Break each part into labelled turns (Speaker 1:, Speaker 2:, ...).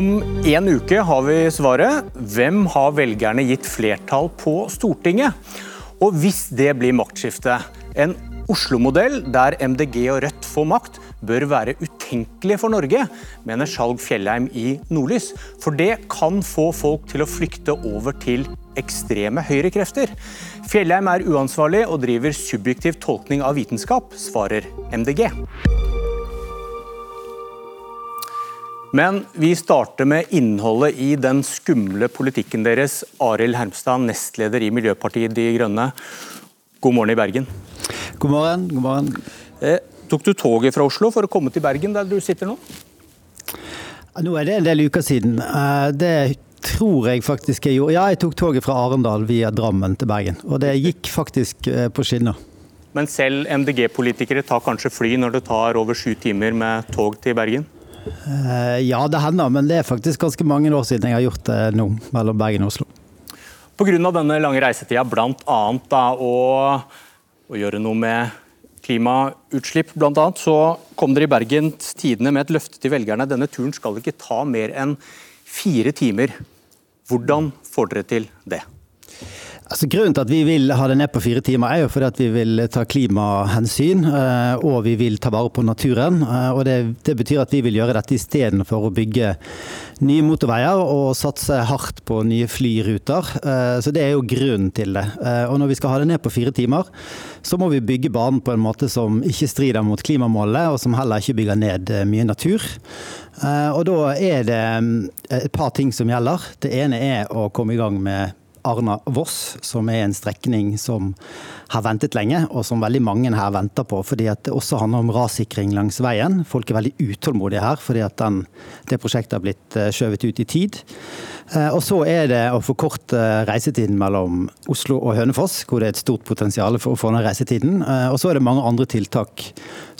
Speaker 1: Om en uke har vi svaret. Hvem har velgerne gitt flertall på Stortinget? Og hvis det blir maktskifte, en Oslo-modell der MDG og Rødt får makt, bør være utenkelig for Norge, mener Skjalg Fjellheim i Nordlys. For det kan få folk til å flykte over til ekstreme høyrekrefter. Fjellheim er uansvarlig og driver subjektiv tolkning av vitenskap, svarer MDG. Men vi starter med innholdet i den skumle politikken deres. Arild Hermstad, nestleder i Miljøpartiet De Grønne. God morgen i Bergen.
Speaker 2: God morgen. god morgen.
Speaker 1: Eh, tok du toget fra Oslo for å komme til Bergen, der du sitter nå?
Speaker 2: Nå er det en del uker siden. Eh, det tror jeg faktisk jeg gjorde. Ja, jeg tok toget fra Arendal via Drammen til Bergen. Og det gikk faktisk eh, på skinner.
Speaker 1: Men selv MDG-politikere tar kanskje fly når det tar over sju timer med tog til Bergen?
Speaker 2: Eh, ja, det hender, men det er faktisk ganske mange år siden jeg har gjort det nå, mellom Bergen og Oslo.
Speaker 1: Pga. denne lange reisetida, bl.a. å, gjøre noe med klimautslipp, bl.a., så kom dere i Bergens Tidende med et løfte til velgerne. Denne turen skal ikke ta mer enn fire timer. Hvordan får dere til det?
Speaker 2: Altså, grunnen til at vi vil ha det ned på fire timer, er jo fordi at vi vil ta klimahensyn. Eh, og vi vil ta vare på naturen. Eh, og det, det betyr at vi vil gjøre dette istedenfor å bygge nye motorveier og satse hardt på nye flyruter. Eh, så det er jo grunnen til det. Og når vi skal ha det ned på fire timer, så må vi bygge banen på en måte som ikke strider mot klimamålet, og som heller ikke bygger ned mye natur. Og da er det et par ting som gjelder. Det ene er å komme i gang med Arna-Voss, som er en strekning som har ventet lenge, og som veldig mange her venter på. fordi det også handler om rassikring langs veien. Folk er veldig utålmodige her fordi at den, det prosjektet har blitt eh, skjøvet ut i tid. Eh, og så er det å forkorte reisetiden mellom Oslo og Hønefoss, hvor det er et stort potensial for å få ned reisetiden. Eh, og så er det mange andre tiltak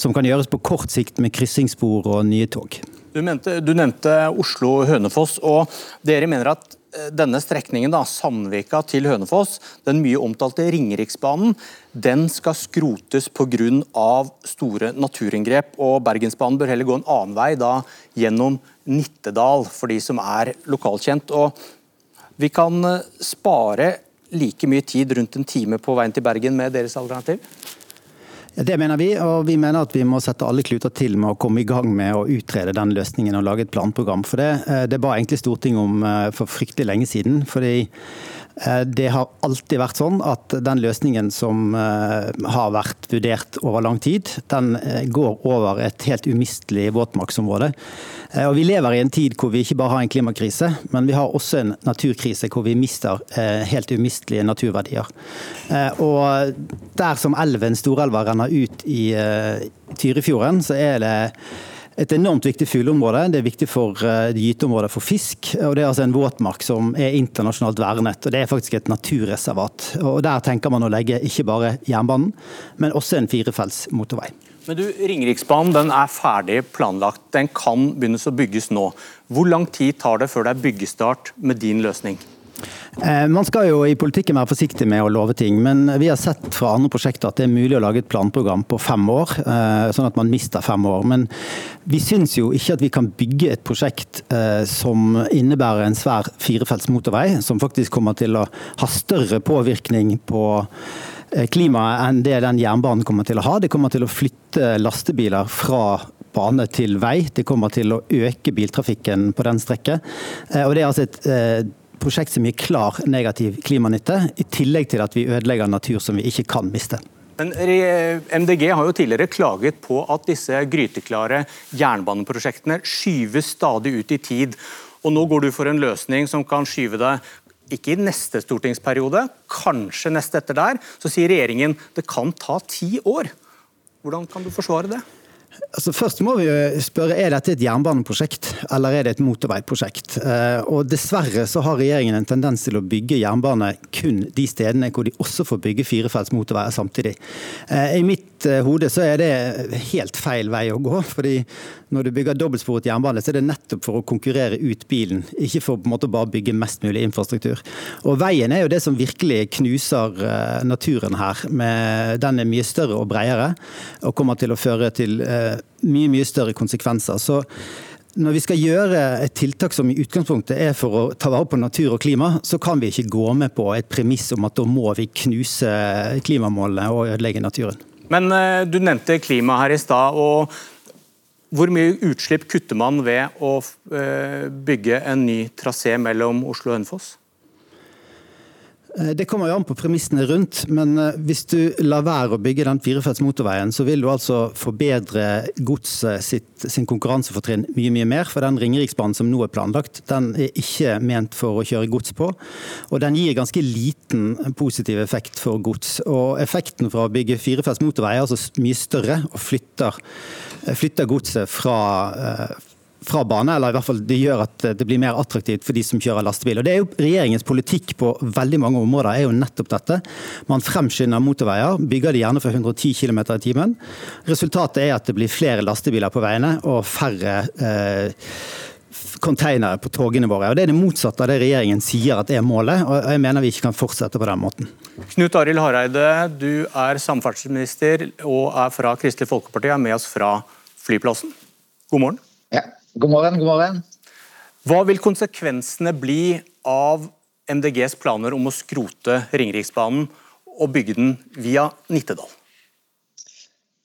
Speaker 2: som kan gjøres på kort sikt med kryssingsspor og nye tog.
Speaker 1: Du, mente, du nevnte Oslo-Hønefoss, og dere mener at Eh, denne strekningen, da, Sandvika til Hønefoss, den mye omtalte Ringeriksbanen, den skal skrotes pga. store naturinngrep. og Bergensbanen bør heller gå en annen vei, da gjennom Nittedal, for de som er lokalkjent. Og vi kan eh, spare like mye tid, rundt en time på veien til Bergen, med deres alternativ?
Speaker 2: Det mener vi, og vi mener at vi må sette alle kluter til med å komme i gang med å utrede den løsningen og lage et planprogram for det. Eh, det ba egentlig Stortinget om eh, for fryktelig lenge siden. fordi det har alltid vært sånn at den løsningen som eh, har vært vurdert over lang tid, den eh, går over et helt umistelig våtmarksområde. Og Vi lever i en tid hvor vi ikke bare har en klimakrise, men vi har også en naturkrise hvor vi mister helt umistelige naturverdier. Og Der som elven Storelva renner ut i Tyrifjorden, så er det et enormt viktig fugleområde. Det er viktig for uh, gyteområdet for fisk. og Det er altså en våtmark som er internasjonalt vernet. og Det er faktisk et naturreservat. og Der tenker man å legge ikke bare jernbanen, men også en firefelts motorvei.
Speaker 1: Men du, Ringeriksbanen er ferdig planlagt. Den kan begynnes å bygges nå. Hvor lang tid tar det før det er byggestart med din løsning?
Speaker 2: Eh, man skal jo i politikken være forsiktig med å love ting, men vi har sett fra andre prosjekter at det er mulig å lage et planprogram på fem år, eh, sånn at man mister fem år. Men vi syns jo ikke at vi kan bygge et prosjekt eh, som innebærer en svær firefelts motorvei, som faktisk kommer til å ha større påvirkning på klimaet enn det den jernbanen kommer til å ha. Det kommer til å flytte lastebiler fra bane til vei. Det kommer til å øke biltrafikken på den strekket. Og det er altså et prosjekt som gir klar negativ klimanytte, i tillegg til at vi ødelegger natur som vi ikke kan miste.
Speaker 1: Men MDG har jo tidligere klaget på at disse gryteklare jernbaneprosjektene skyves stadig ut i tid. Og Nå går du for en løsning som kan skyve deg ikke i neste stortingsperiode, kanskje neste etter der. Så sier regjeringen det kan ta ti år. Hvordan kan du forsvare det?
Speaker 2: Altså først må vi spørre er dette et jernbaneprosjekt eller er det et motorveiprosjekt. Eh, og Dessverre så har regjeringen en tendens til å bygge jernbane kun de stedene hvor de også får bygge firefelts motorveier samtidig. Eh, I mitt eh, hode så er det helt feil vei å gå. fordi når du bygger dobbeltsporet jernbane, så er det nettopp for å konkurrere ut bilen, ikke for på en måte bare bygge mest mulig infrastruktur. Og Veien er jo det som virkelig knuser naturen her. Den er mye større og bredere og kommer til å føre til mye mye større konsekvenser. Så når vi skal gjøre et tiltak som i utgangspunktet er for å ta vare på natur og klima, så kan vi ikke gå med på et premiss om at da må vi knuse klimamålene og ødelegge naturen.
Speaker 1: Men uh, du nevnte klima her i stad. og Hvor mye utslipp kutter man ved å uh, bygge en ny trasé mellom Oslo og Hønefoss?
Speaker 2: Eh, det kommer jo an på premissene rundt, men eh, hvis du lar være å bygge den firefelts motorveien, så vil du altså forbedre godset sin konkurransefortrinn mye mye mer. For den Ringeriksbanen som nå er planlagt, den er ikke ment for å kjøre gods på. Og den gir ganske liten positiv effekt for gods. Og effekten fra å bygge firefelts motorvei er altså mye større og flytter, flytter godset fra fra bane, eller i hvert fall det gjør at det blir mer attraktivt for de som kjører lastebil. Og det er jo Regjeringens politikk på veldig mange områder er jo nettopp dette. Man fremskynder motorveier, bygger de gjerne for 110 km i timen. Resultatet er at det blir flere lastebiler på veiene og færre eh, containere på togene våre. Og Det er det motsatte av det regjeringen sier at er målet, og jeg mener vi ikke kan fortsette på den måten.
Speaker 1: Knut Arild Hareide, du er samferdselsminister og er fra Kristelig Folkeparti, er med oss fra flyplassen. God morgen.
Speaker 3: Ja. God morgen, god morgen.
Speaker 1: Hva vil konsekvensene bli av MDGs planer om å skrote Ringeriksbanen og bygge den via Nittedal?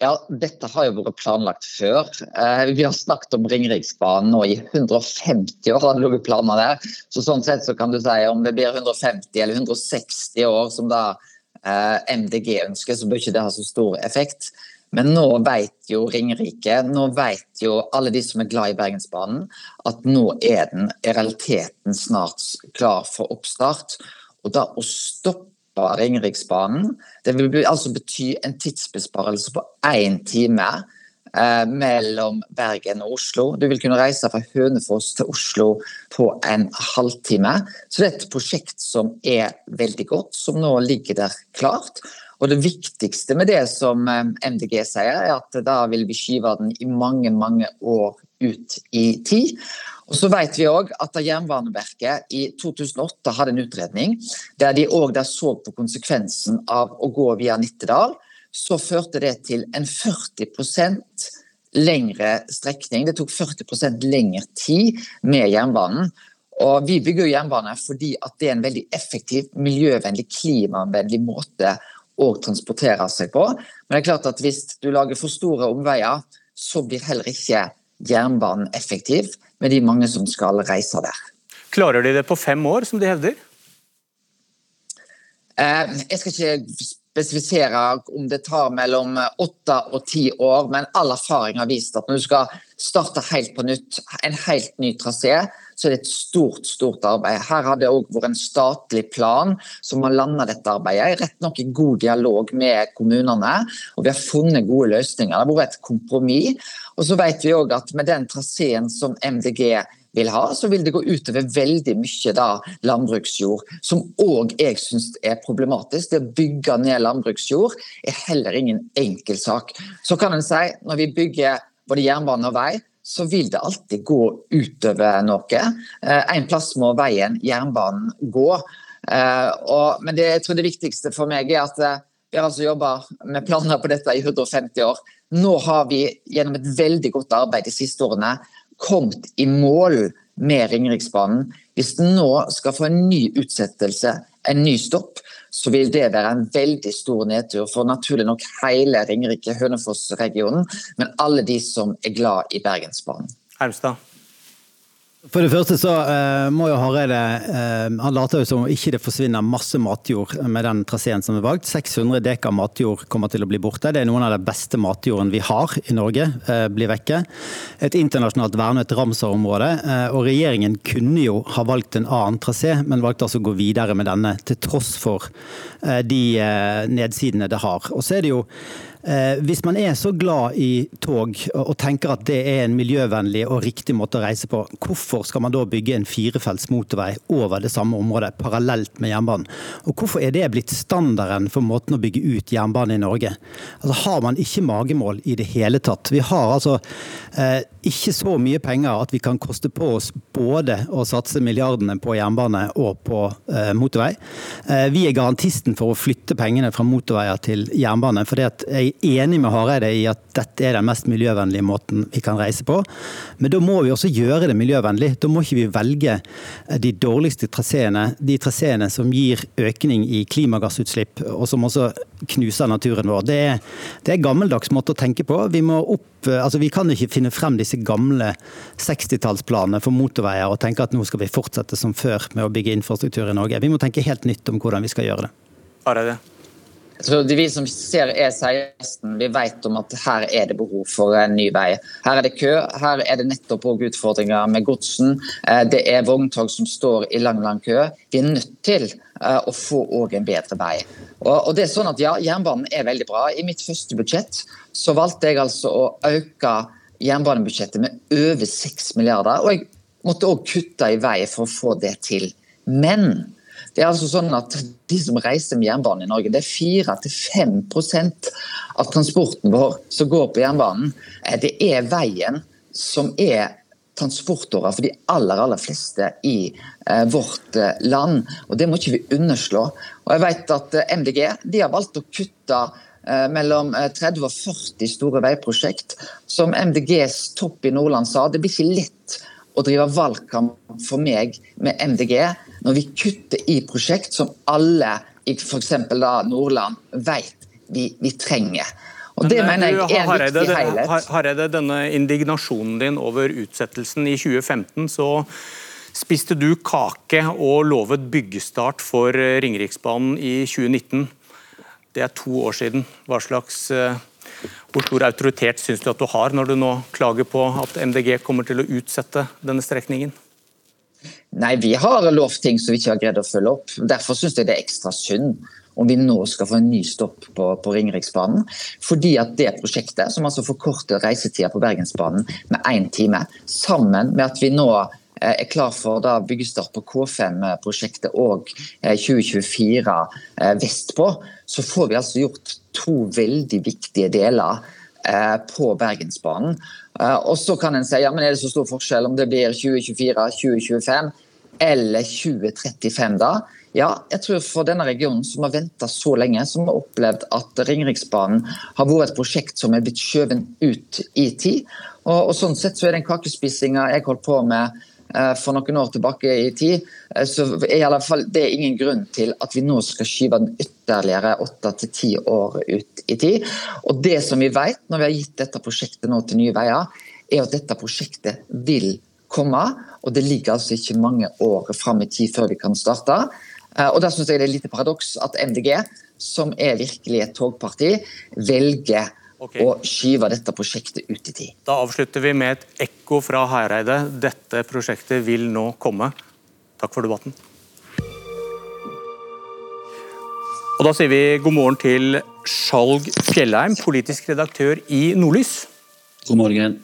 Speaker 3: Ja, Dette har jo vært planlagt før. Eh, vi har snakket om Ringeriksbanen nå i 150 år. har det ligget planer der. Så sånn sett så kan du si Om det blir 150 eller 160 år som da eh, MDG ønsker, så bør ikke det ha så stor effekt. Men nå vet jo Ringerike, nå vet jo alle de som er glad i Bergensbanen, at nå er den i realiteten snart klar for oppstart. Og da å stoppe Ringeriksbanen, det vil altså bety en tidsbesparelse på én time eh, mellom Bergen og Oslo. Du vil kunne reise fra Hønefoss til Oslo på en halvtime. Så det er et prosjekt som er veldig godt, som nå ligger der klart. Og Det viktigste med det som eh, MDG sier, er at da vil vi skyve den i mange mange år ut i tid. Og så vet vi også at Jernbaneverket i 2008 hadde en utredning der de også så på konsekvensen av å gå via Nittedal. Så førte det til en 40% lengre strekning. Det tok 40% lengre tid med jernbanen. Og Vi bygger jernbane fordi det er en veldig effektiv, miljøvennlig, klimavennlig måte å transportere seg på. Men det er klart at hvis du lager for store omveier, så blir heller ikke jernbanen effektiv med de mange som skal reise der.
Speaker 1: Klarer de det på fem år, som de hevder?
Speaker 3: Eh, jeg skal ikke spesifisere om det tar mellom åtte og ti år, men all erfaring har vist at når du skal starte helt på nytt, en helt ny trasé, så er det et stort stort arbeid. Her har det òg vært en statlig plan som har landa dette arbeidet. Rett nok i god dialog med kommunene, og vi har funnet gode løsninger. Det har vært et kompromiss. Og så vet vi òg at med den traseen som MDG vil ha, så vil det gå utover veldig mye da, landbruksjord, som òg jeg syns er problematisk. Det å bygge ned landbruksjord er heller ingen enkel sak. Så kan en si, når vi bygger både jernbane og vei, så vil det alltid gå utover noe. Eh, en plass må veien, jernbanen, gå. Eh, men det, jeg tror det viktigste for meg er at eh, vi har altså jobba med planer på dette i 150 år. Nå har vi gjennom et veldig godt arbeid de siste årene kommet i mål med Ringeriksbanen. Hvis den nå skal få en ny utsettelse, en ny stopp, så vil det være en veldig stor nedtur for naturlig nok hele Ringerike-Hønefoss-regionen, men alle de som er glad i Bergensbanen.
Speaker 1: Hermstad.
Speaker 2: For det første så uh, må jo Hareide uh, Han later jo som ikke det forsvinner masse matjord med den traseen som er valgt. 600 dekar matjord kommer til å bli borte. Det er noen av de beste matjordene vi har i Norge, uh, blir vekke. Et internasjonalt vernet Ramsar-område. og regjeringen kunne jo ha valgt en annen trasé, men valgte altså å gå videre med denne, til tross for de nedsidene det har. Og så er det jo hvis man er så glad i tog og tenker at det er en miljøvennlig og riktig måte å reise på, hvorfor skal man da bygge en firefelts motorvei over det samme området, parallelt med jernbanen? Og hvorfor er det blitt standarden for måten å bygge ut jernbane i Norge? Altså Har man ikke magemål i det hele tatt? Vi har altså eh, ikke så mye penger at vi kan koste på oss både å satse milliardene på jernbane og på eh, motorvei. Eh, vi er garantisten for å flytte pengene fra motorveier til jernbane. fordi at jeg enig med Hareide i at dette er den mest miljøvennlige måten vi kan reise på. Men da må vi også gjøre det miljøvennlig. Da må ikke vi velge de dårligste traseene, de traseene som gir økning i klimagassutslipp, og som også knuser naturen vår. Det er, det er gammeldags måte å tenke på. Vi, opp, altså vi kan ikke finne frem disse gamle 60-tallsplanene for motorveier og tenke at nå skal vi fortsette som før med å bygge infrastruktur i Norge. Vi må tenke helt nytt om hvordan vi skal gjøre det.
Speaker 1: Hareide?
Speaker 3: Så tror Vi som ser E16, vi vet om at her er det behov for en ny vei. Her er det kø, her er det nettopp òg utfordringer med godsen. Eh, det er vogntog som står i lang lang kø. Vi er nødt til eh, å få òg en bedre vei. Og det er sånn at ja, Jernbanen er veldig bra. I mitt første budsjett så valgte jeg altså å øke jernbanebudsjettet med over 6 milliarder. Og jeg måtte òg kutte i vei for å få det til. Men det er altså sånn at De som reiser med jernbanen i Norge, det er 4-5% av transporten vår som går på jernbanen. Eh, det er veien som er transportåra for de aller aller fleste i eh, vårt eh, land. og Det må ikke vi underslå. Og jeg vet at MDG de har valgt å kutte mellom 30 og 40 store veiprosjekt. Som MDGs topp i Nordland sa, det blir ikke lett å drive valgkamp for meg med MDG når vi kutter i prosjekt som alle i f.eks. Nordland vet vi, vi trenger. Og Det mener jeg er en Hareide, viktig helhet.
Speaker 1: Hareide, denne indignasjonen din over utsettelsen i 2015, så spiste du kake og lovet byggestart for Ringeriksbanen i 2019. Det er to år siden. Hva slags eh, hvor stor autoritet syns du at du har når du nå klager på at MDG kommer til å utsette denne strekningen?
Speaker 3: Nei, Vi har lovt ting som vi ikke har greid å følge opp. Derfor syns jeg det er ekstra synd om vi nå skal få en ny stopp på, på Ringeriksbanen. Fordi at det prosjektet, som altså forkorter reisetida på Bergensbanen med én time, sammen med at vi nå eh, er klar for da byggestart på K5-prosjektet og 2024 eh, eh, vestpå, så får vi altså gjort to veldig viktige deler på Bergensbanen. Og så kan en si ja, men er det så stor forskjell om det blir 2024, 2025 eller 2035 da? Ja, jeg tror for denne regionen som har venta så lenge, som har opplevd at Ringeriksbanen har vært et prosjekt som er blitt skjøvet ut i tid. Og, og sånn sett så er den kakespisinga jeg holdt på med eh, for noen år tilbake i tid, eh, så er i alle fall, det er ingen grunn til at vi nå skal skyve den ytterligere åtte til ti år ut i tid. Og det som vi vet når vi har gitt dette prosjektet nå til Nye Veier, er at dette prosjektet vil komme. Og det ligger altså ikke mange år fram i tid før vi kan starte. Eh, og Da syns jeg det er et lite paradoks at MDG, som er virkelig et togparti, velger okay. å skyve dette prosjektet ut i tid.
Speaker 1: Da avslutter vi med et ekko fra Hareide. Dette prosjektet vil nå komme. Takk for debatten. Og Da sier vi god morgen til Skjalg Fjellheim, politisk redaktør i Nordlys.
Speaker 4: God morgen.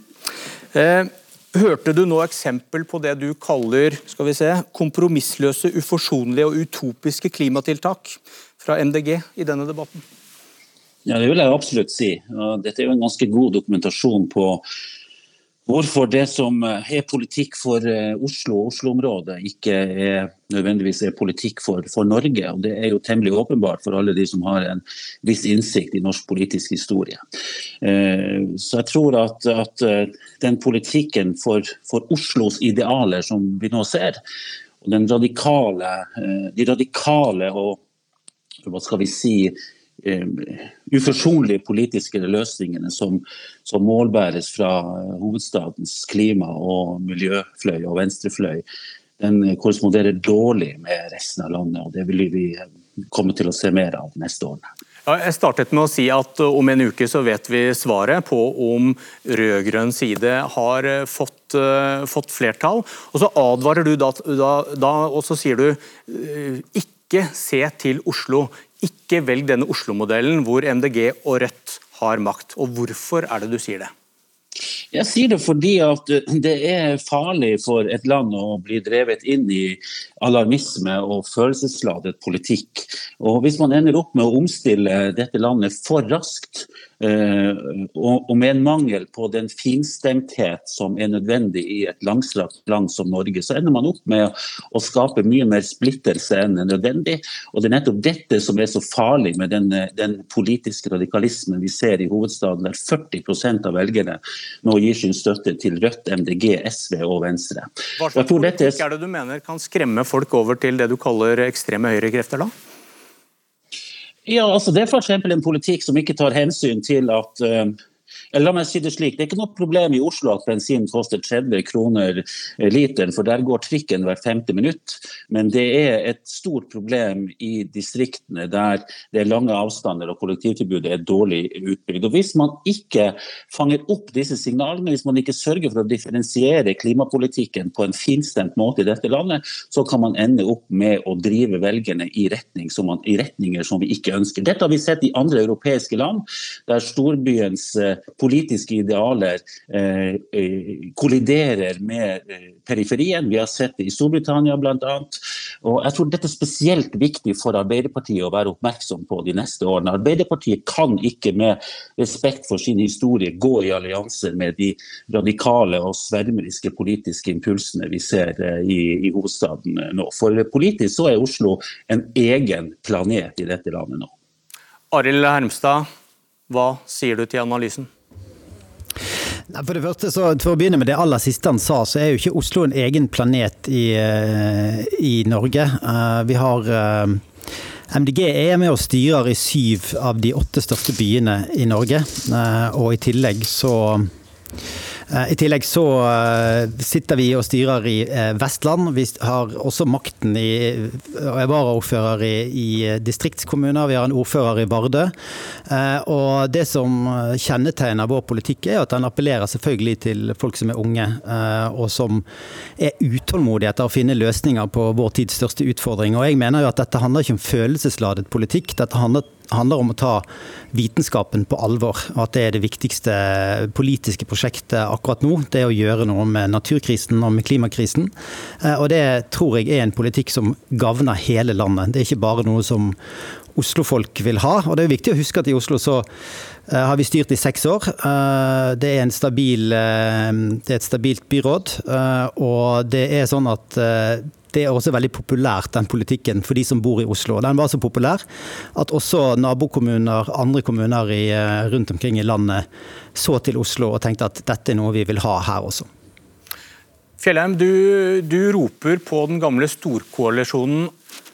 Speaker 1: Eh, Hørte du nå eksempel på det du kaller skal vi se, kompromissløse, uforsonlige og utopiske klimatiltak fra MDG i denne debatten?
Speaker 4: Ja, Det vil jeg absolutt si. Dette er jo en ganske god dokumentasjon på hvorfor det som eh, er politikk for eh, Oslo og Oslo-området, ikke er, nødvendigvis er politikk for, for, Norge. Og Det er jo temmelig åpenbart for alle de som har en viss innsikt i norsk politisk historie. Eh, så jeg tror at, at den politikken for, for, Oslos idealer som vi nå ser, og radikale, de radikale og hva skal vi si, uforsonlige politiske løsningene som, som, målbæres fra hovedstadens klima- og miljøfløy og venstrefløy, den korresponderer dårlig med resten av landet. og Det vil vi komme til å se mer av neste.
Speaker 1: Ja, jeg startet med å si at om en uke så vet vi svaret på om rød-grønn side har fått, uh, fått, flertall. Og så advarer du da, da, da og så sier du uh, ikke se til Oslo, ikke velg denne Oslo-modellen hvor MDG og Rødt har makt. Og Hvorfor er det du sier det?
Speaker 4: Jeg sier det fordi at det er farlig for et land å bli drevet inn i alarmisme og følelsesladet politikk. Og Hvis man ender opp med å omstille dette landet for raskt, og med en mangel på den finstemthet som er nødvendig i et langstrakt land som Norge, så ender man opp med å skape mye mer splittelse enn nødvendig. Og Det er nettopp dette som er så farlig med den, den politiske radikalismen vi ser i hovedstaden, der 40% av velgerne nå gir sin støtte til Rødt, MDG, SV og Venstre.
Speaker 1: Hva slags politikk er det du mener kan skremme folk over til det du kaller ekstreme høyrekrefter, da?
Speaker 4: Ja, altså Det er f.eks. en politikk som ikke tar hensyn til at uh, La meg si Det slik, det er ikke noe problem i Oslo at bensin koster 30 kroner literen, for der går trikken hvert femte minutt. Men det er et stort problem i distriktene der det er lange avstander og kollektivtilbudet er dårlig utbygd. Og Hvis man ikke fanger opp disse signalene, hvis man ikke sørger for å differensiere klimapolitikken på en finstemt måte i dette landet, så kan man ende opp med å drive velgerne i, retning som man, i retninger som vi ikke ønsker. Dette har vi sett i andre europeiske land, der storbyens eh, politiske idealer eh, eh, kolliderer med eh, periferien. Vi har sett det i Storbritannia bl.a. Og jeg tror dette er spesielt viktig for Arbeiderpartiet å være oppmerksom på de neste årene. Arbeiderpartiet kan ikke med respekt for sin historie gå i allianser med de radikale og svermeriske politiske impulsene vi ser i, i hovedstaden nå. For politisk så er Oslo en egen planet i dette landet nå.
Speaker 1: Arild Hermstad, hva sier du til analysen?
Speaker 2: For det første, så, for å begynne med det aller siste han sa, så er jo ikke Oslo en egen planet i, eh, i Norge. Eh, vi har eh, MDG er med og styrer i syv av de åtte største byene i Norge. Og i tillegg så I tillegg så eh, sitter vi og styrer i eh, Vestland. Vi har også makten i og er varaordfører i, i distriktskommuner. Vi har en ordfører i Vardø. Og det som kjennetegner vår politikk, er at den appellerer selvfølgelig til folk som er unge, og som er utålmodige etter å finne løsninger på vår tids største utfordring. Og jeg mener jo at dette handler ikke om følelsesladet politikk. Dette handler handler om å ta vitenskapen på alvor. Og at det er det viktigste politiske prosjektet akkurat nå. Det å gjøre noe med naturkrisen og med klimakrisen. Eh, og det tror jeg er en politikk som gagner hele landet. Det er ikke bare noe som Oslo-folk vil ha. Og det er viktig å huske at i Oslo så eh, har vi styrt i seks år. Eh, det er, stabil, det er et stabilt byråd. Og det er sånn at det er også veldig populært, den politikken, for de som bor i Oslo. Den var så populær at også nabokommuner, andre kommuner i, eh, rundt omkring i landet så til Oslo og tenkte at dette er noe vi vil ha her også.
Speaker 1: Fjellheim, du, du roper på den gamle storkoalisjonen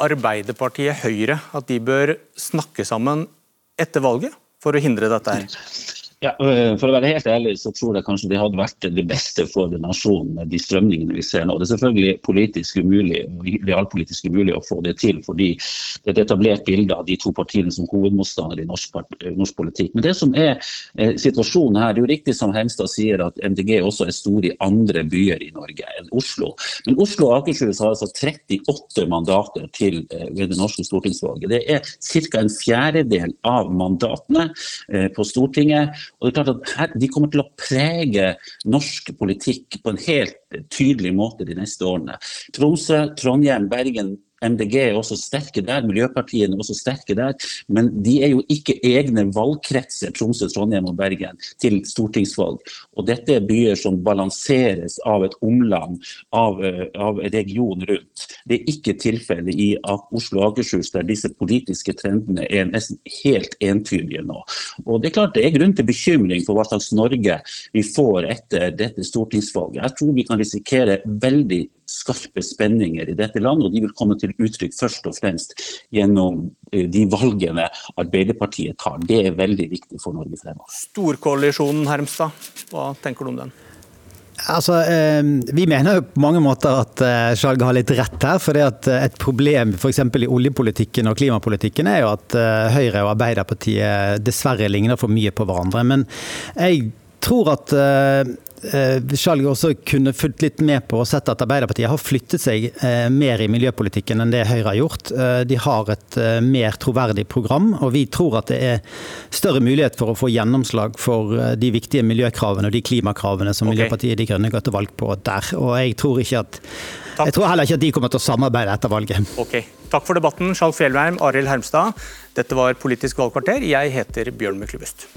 Speaker 1: Arbeiderpartiet-Høyre at de bør snakke sammen etter valget for å hindre dette her?
Speaker 4: Ja, øh, For å være helt ærlig så tror jeg kanskje det hadde vært det beste for nasjonen med de strømningene vi ser nå. Det er selvfølgelig politisk umulig realpolitisk umulig å få det til, fordi det er et etablert bilde av de to partiene som hovedmotstandere i norsk, norsk, politikk. Men det som er eh, situasjonen her, det er jo riktig som Hemstad sier at MDG også er stor i andre byer i Norge enn Oslo. Men Oslo og Akershus har altså 38 mandater til eh, ved det norske stortingsvalget. Det er ca. en fjerdedel av mandatene eh, på Stortinget. Og det er klart at her, De kommer til å prege norsk politikk på en helt tydelig måte de neste årene. Tromsø, Trondheim, Bergen, MDG er også sterke der, Miljøpartiene er også sterke der. Men de er jo ikke egne valgkretser, Tromsø, Trondheim og Bergen, til stortingsvalg. Og dette er byer som balanseres av et omland, av, eh, av region rundt. Det er ikke tilfellet i Oslo og Akershus, der disse politiske trendene er nesten helt entydige nå. Og Det er klart det er grunn til bekymring for hva slags Norge vi får etter dette stortingsvalget. Jeg tror vi kan risikere veldig skarpe spenninger i dette landet, og de vil komme til uttrykk først og fremst gjennom eh, de valgene Arbeiderpartiet tar. Det er veldig viktig for Norge fremover.
Speaker 1: Storkoalisjonen, Hermstad, hva tenker du om den?
Speaker 2: Altså, eh, Vi mener jo på mange måter at eh, Skjalg har litt rett her. for Et problem f.eks. i oljepolitikken og klimapolitikken er jo at Høyre og Arbeiderpartiet dessverre ligner for mye på hverandre. Men jeg tror at Eh, Skjalg også kunne fulgt litt med på og sett at Arbeiderpartiet har flyttet seg eh, mer i miljøpolitikken enn det Høyre har gjort. Eh, de har et mer troverdig program, og vi tror at det er større mulighet for å få gjennomslag for de viktige miljøkravene og de klimakravene som okay. Miljøpartiet De Grønne går til valg på der. Og jeg tror, ikke at, jeg tror heller ikke at de kommer til å samarbeide etter valget.
Speaker 1: Ok, Takk for debatten, Skjalg Fjellheim, Arild Hermstad. Dette var Politisk valgkvarter. Jeg heter Bjørn Myklebust.